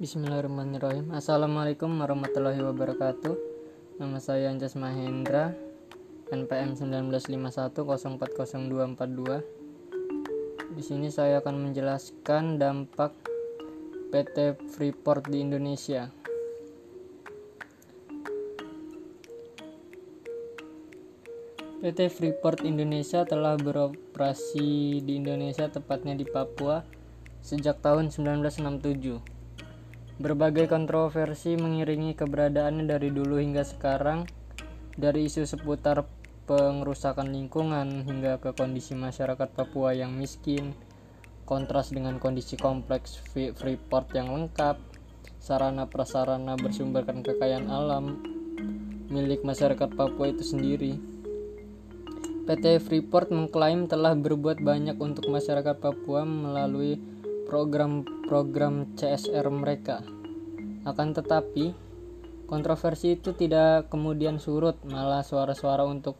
Bismillahirrahmanirrahim. Assalamualaikum warahmatullahi wabarakatuh. Nama saya Anjas Mahendra NPM 1951040242 Di sini saya akan menjelaskan dampak PT Freeport di Indonesia. PT Freeport Indonesia telah beroperasi di Indonesia tepatnya di Papua sejak tahun 1967 Berbagai kontroversi mengiringi keberadaannya dari dulu hingga sekarang, dari isu seputar pengerusakan lingkungan hingga ke kondisi masyarakat Papua yang miskin, kontras dengan kondisi kompleks Freeport yang lengkap, sarana prasarana bersumberkan kekayaan alam milik masyarakat Papua itu sendiri. PT Freeport mengklaim telah berbuat banyak untuk masyarakat Papua melalui program-program CSR mereka. Akan tetapi, kontroversi itu tidak kemudian surut, malah suara-suara untuk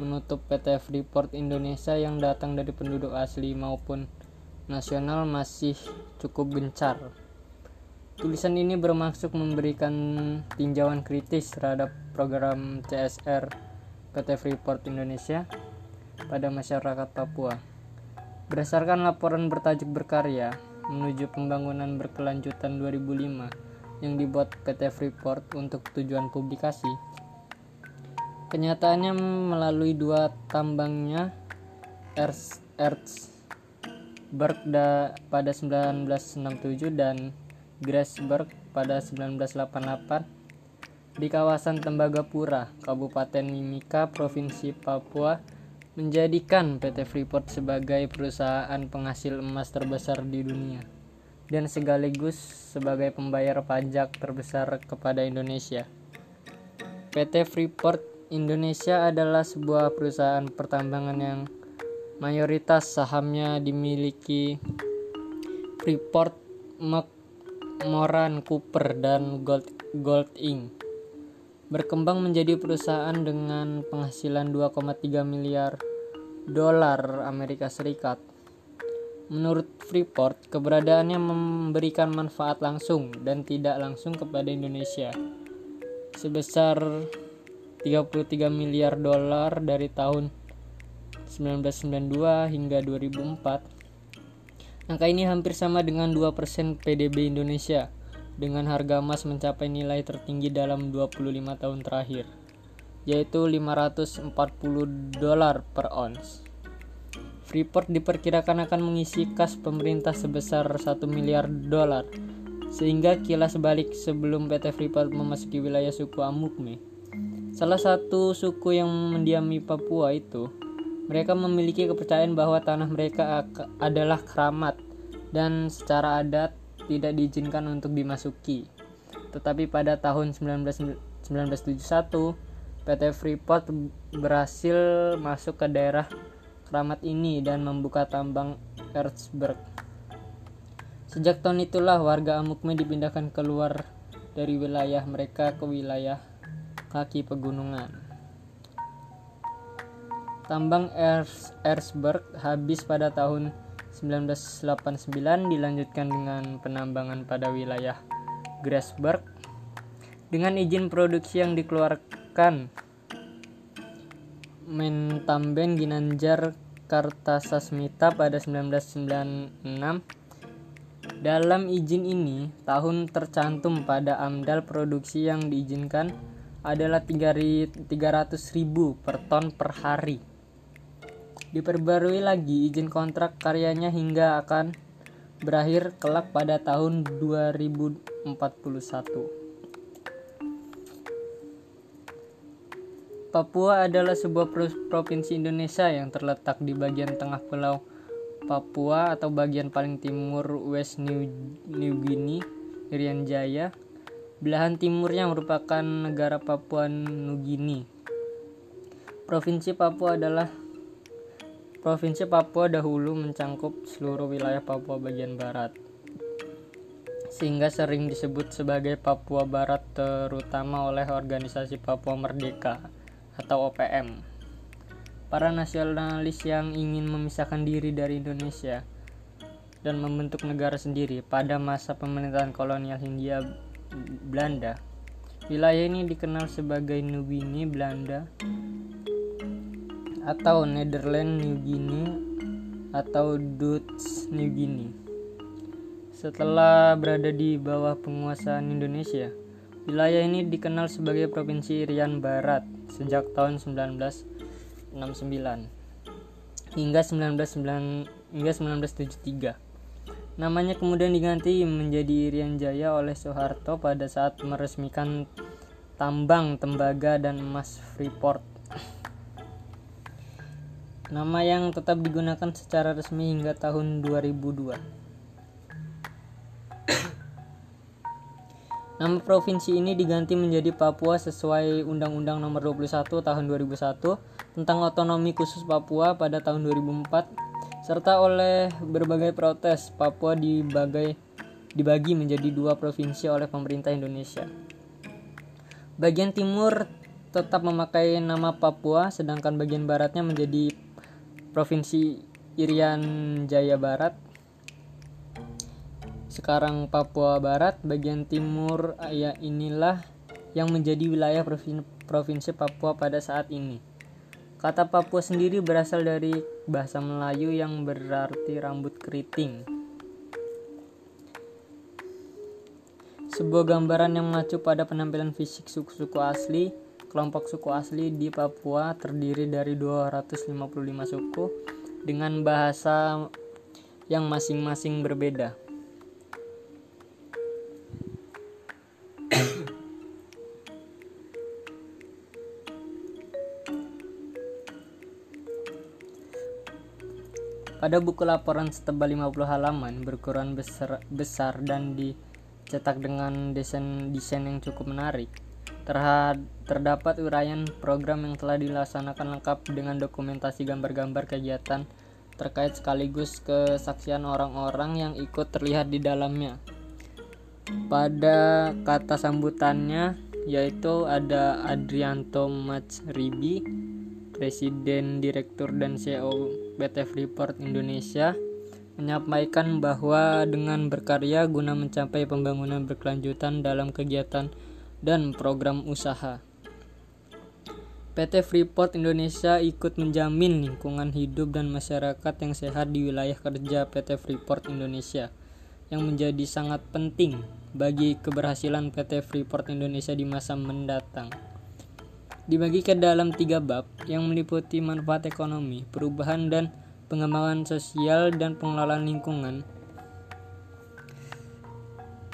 menutup PT Freeport Indonesia yang datang dari penduduk asli maupun nasional masih cukup gencar. Tulisan ini bermaksud memberikan tinjauan kritis terhadap program CSR PT Freeport Indonesia pada masyarakat Papua. Berdasarkan laporan bertajuk berkarya, menuju pembangunan berkelanjutan 2005 yang dibuat PT Freeport untuk tujuan publikasi. Kenyataannya melalui dua tambangnya Erzberg pada 1967 dan Grasberg pada 1988 di kawasan Tembagapura, Kabupaten Mimika, Provinsi Papua menjadikan PT Freeport sebagai perusahaan penghasil emas terbesar di dunia dan sekaligus sebagai pembayar pajak terbesar kepada Indonesia. PT Freeport Indonesia adalah sebuah perusahaan pertambangan yang mayoritas sahamnya dimiliki Freeport, McMoran Cooper, dan Gold, Gold Inc berkembang menjadi perusahaan dengan penghasilan 2,3 miliar dolar Amerika Serikat. Menurut Freeport, keberadaannya memberikan manfaat langsung dan tidak langsung kepada Indonesia sebesar 33 miliar dolar dari tahun 1992 hingga 2004. Angka ini hampir sama dengan 2% PDB Indonesia dengan harga emas mencapai nilai tertinggi dalam 25 tahun terakhir, yaitu 540 dolar per ons. Freeport diperkirakan akan mengisi kas pemerintah sebesar 1 miliar dolar, sehingga kilas balik sebelum PT Freeport memasuki wilayah suku Amukme. Salah satu suku yang mendiami Papua itu, mereka memiliki kepercayaan bahwa tanah mereka adalah keramat dan secara adat tidak diizinkan untuk dimasuki. Tetapi pada tahun 1971, PT Freeport berhasil masuk ke daerah keramat ini dan membuka tambang Erzberg. Sejak tahun itulah warga Amukme dipindahkan keluar dari wilayah mereka ke wilayah kaki pegunungan. Tambang Erzberg habis pada tahun 1989 dilanjutkan dengan penambangan pada wilayah Grasberg dengan izin produksi yang dikeluarkan Mentamben Ginanjar Kartasasmita pada 1996 dalam izin ini, tahun tercantum pada amdal produksi yang diizinkan adalah 300.000 per ton per hari. Diperbarui lagi izin kontrak karyanya hingga akan berakhir kelak pada tahun 2041. Papua adalah sebuah provinsi Indonesia yang terletak di bagian tengah pulau Papua atau bagian paling timur West New, New Guinea, Irian Jaya. Belahan timurnya merupakan negara Papua New Guinea. Provinsi Papua adalah Provinsi Papua dahulu mencangkup seluruh wilayah Papua bagian barat, sehingga sering disebut sebagai Papua Barat terutama oleh organisasi Papua Merdeka atau OPM. Para nasionalis yang ingin memisahkan diri dari Indonesia dan membentuk negara sendiri pada masa pemerintahan kolonial Hindia Belanda. Wilayah ini dikenal sebagai New Guinea Belanda atau Netherlands New Guinea atau Dutch New Guinea. Setelah berada di bawah penguasaan Indonesia, wilayah ini dikenal sebagai Provinsi Irian Barat sejak tahun 1969 hingga 1909 hingga 1973. Namanya kemudian diganti menjadi Irian Jaya oleh Soeharto pada saat meresmikan tambang tembaga dan emas Freeport. Nama yang tetap digunakan secara resmi hingga tahun 2002. Nama provinsi ini diganti menjadi Papua sesuai Undang-Undang Nomor 21 Tahun 2001 tentang otonomi khusus Papua pada tahun 2004 serta oleh berbagai protes Papua dibagai, dibagi menjadi dua provinsi oleh pemerintah Indonesia. Bagian timur tetap memakai nama Papua, sedangkan bagian baratnya menjadi Provinsi Irian Jaya Barat. Sekarang Papua Barat, bagian timur ya inilah yang menjadi wilayah Provinsi Papua pada saat ini. Kata Papua sendiri berasal dari bahasa Melayu yang berarti rambut keriting. Sebuah gambaran yang mengacu pada penampilan fisik suku-suku asli, kelompok suku asli di Papua terdiri dari 255 suku dengan bahasa yang masing-masing berbeda. Pada buku laporan setebal 50 halaman berukuran besar, besar dan dicetak dengan desain desain yang cukup menarik. Terhad, terdapat uraian program yang telah dilaksanakan lengkap dengan dokumentasi gambar-gambar kegiatan terkait sekaligus kesaksian orang-orang yang ikut terlihat di dalamnya. Pada kata sambutannya yaitu ada Adrianto Ribi, Presiden Direktur dan CEO PT Freeport Indonesia menyampaikan bahwa dengan berkarya guna mencapai pembangunan berkelanjutan dalam kegiatan dan program usaha. PT Freeport Indonesia ikut menjamin lingkungan hidup dan masyarakat yang sehat di wilayah kerja PT Freeport Indonesia yang menjadi sangat penting bagi keberhasilan PT Freeport Indonesia di masa mendatang dibagi ke dalam tiga bab yang meliputi manfaat ekonomi, perubahan dan pengembangan sosial dan pengelolaan lingkungan.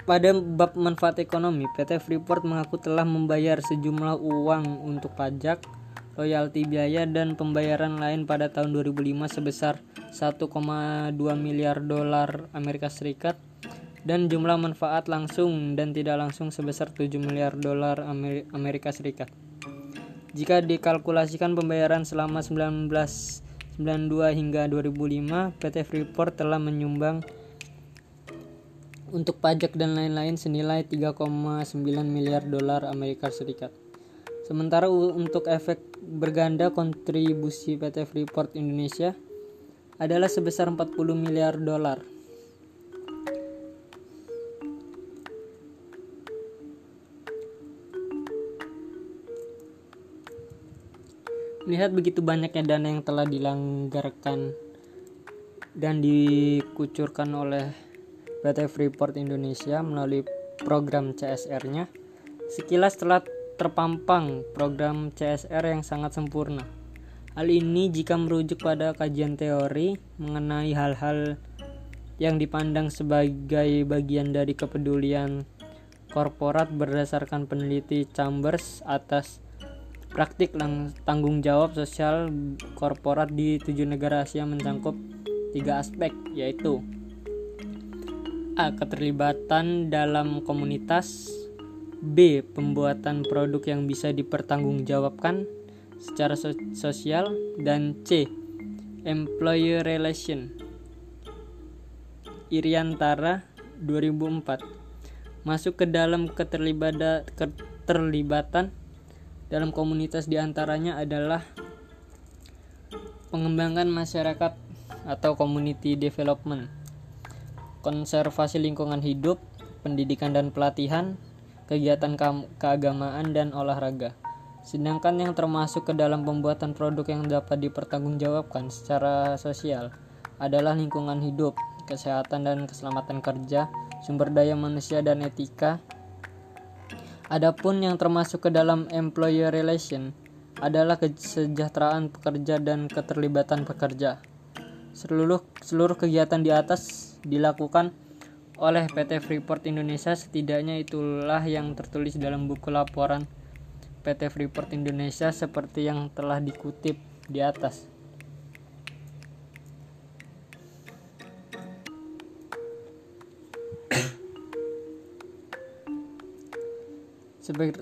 Pada bab manfaat ekonomi, PT Freeport mengaku telah membayar sejumlah uang untuk pajak, royalti biaya dan pembayaran lain pada tahun 2005 sebesar 1,2 miliar dolar Amerika Serikat dan jumlah manfaat langsung dan tidak langsung sebesar 7 miliar dolar Amerika Serikat. Jika dikalkulasikan pembayaran selama 1992 hingga 2005, PT Freeport telah menyumbang untuk pajak dan lain-lain senilai 3,9 miliar dolar Amerika Serikat. Sementara untuk efek berganda kontribusi PT Freeport Indonesia adalah sebesar 40 miliar dolar. Melihat begitu banyaknya dana yang telah dilanggarkan dan dikucurkan oleh PT Freeport Indonesia melalui program CSR-nya, sekilas telah terpampang program CSR yang sangat sempurna. Hal ini jika merujuk pada kajian teori mengenai hal-hal yang dipandang sebagai bagian dari kepedulian korporat berdasarkan peneliti Chambers atas Praktik tanggung jawab sosial korporat di tujuh negara Asia mencangkup tiga aspek, yaitu A. Keterlibatan dalam komunitas B. Pembuatan produk yang bisa dipertanggungjawabkan secara so sosial dan C. Employer Relation Iriantara 2004 masuk ke dalam keterlibatan dalam komunitas di antaranya adalah pengembangan masyarakat atau community development, konservasi lingkungan hidup, pendidikan dan pelatihan, kegiatan keagamaan dan olahraga. Sedangkan yang termasuk ke dalam pembuatan produk yang dapat dipertanggungjawabkan secara sosial adalah lingkungan hidup, kesehatan dan keselamatan kerja, sumber daya manusia dan etika. Adapun yang termasuk ke dalam employer relation adalah kesejahteraan pekerja dan keterlibatan pekerja. Seluruh seluruh kegiatan di atas dilakukan oleh PT Freeport Indonesia setidaknya itulah yang tertulis dalam buku laporan PT Freeport Indonesia seperti yang telah dikutip di atas.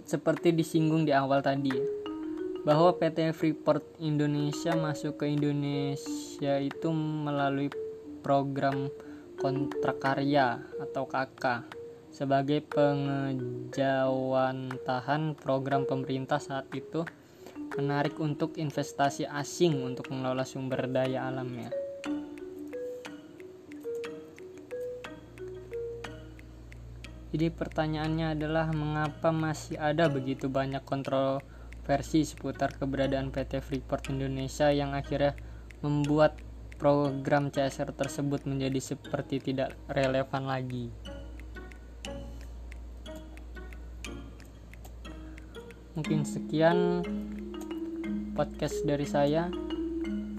Seperti disinggung di awal tadi, bahwa PT Freeport Indonesia masuk ke Indonesia itu melalui program kontrak karya atau KK sebagai pengejawantahan program pemerintah saat itu menarik untuk investasi asing untuk mengelola sumber daya alamnya. Jadi pertanyaannya adalah mengapa masih ada begitu banyak kontroversi seputar keberadaan PT Freeport Indonesia yang akhirnya membuat program CSR tersebut menjadi seperti tidak relevan lagi. mungkin sekian podcast dari saya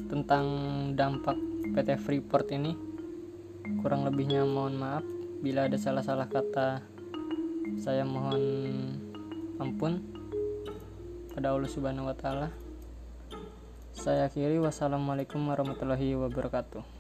tentang dampak PT Freeport ini kurang lebihnya mohon maaf bila ada salah-salah kata saya mohon ampun pada Allah Subhanahu wa taala. Saya akhiri. Wassalamualaikum warahmatullahi wabarakatuh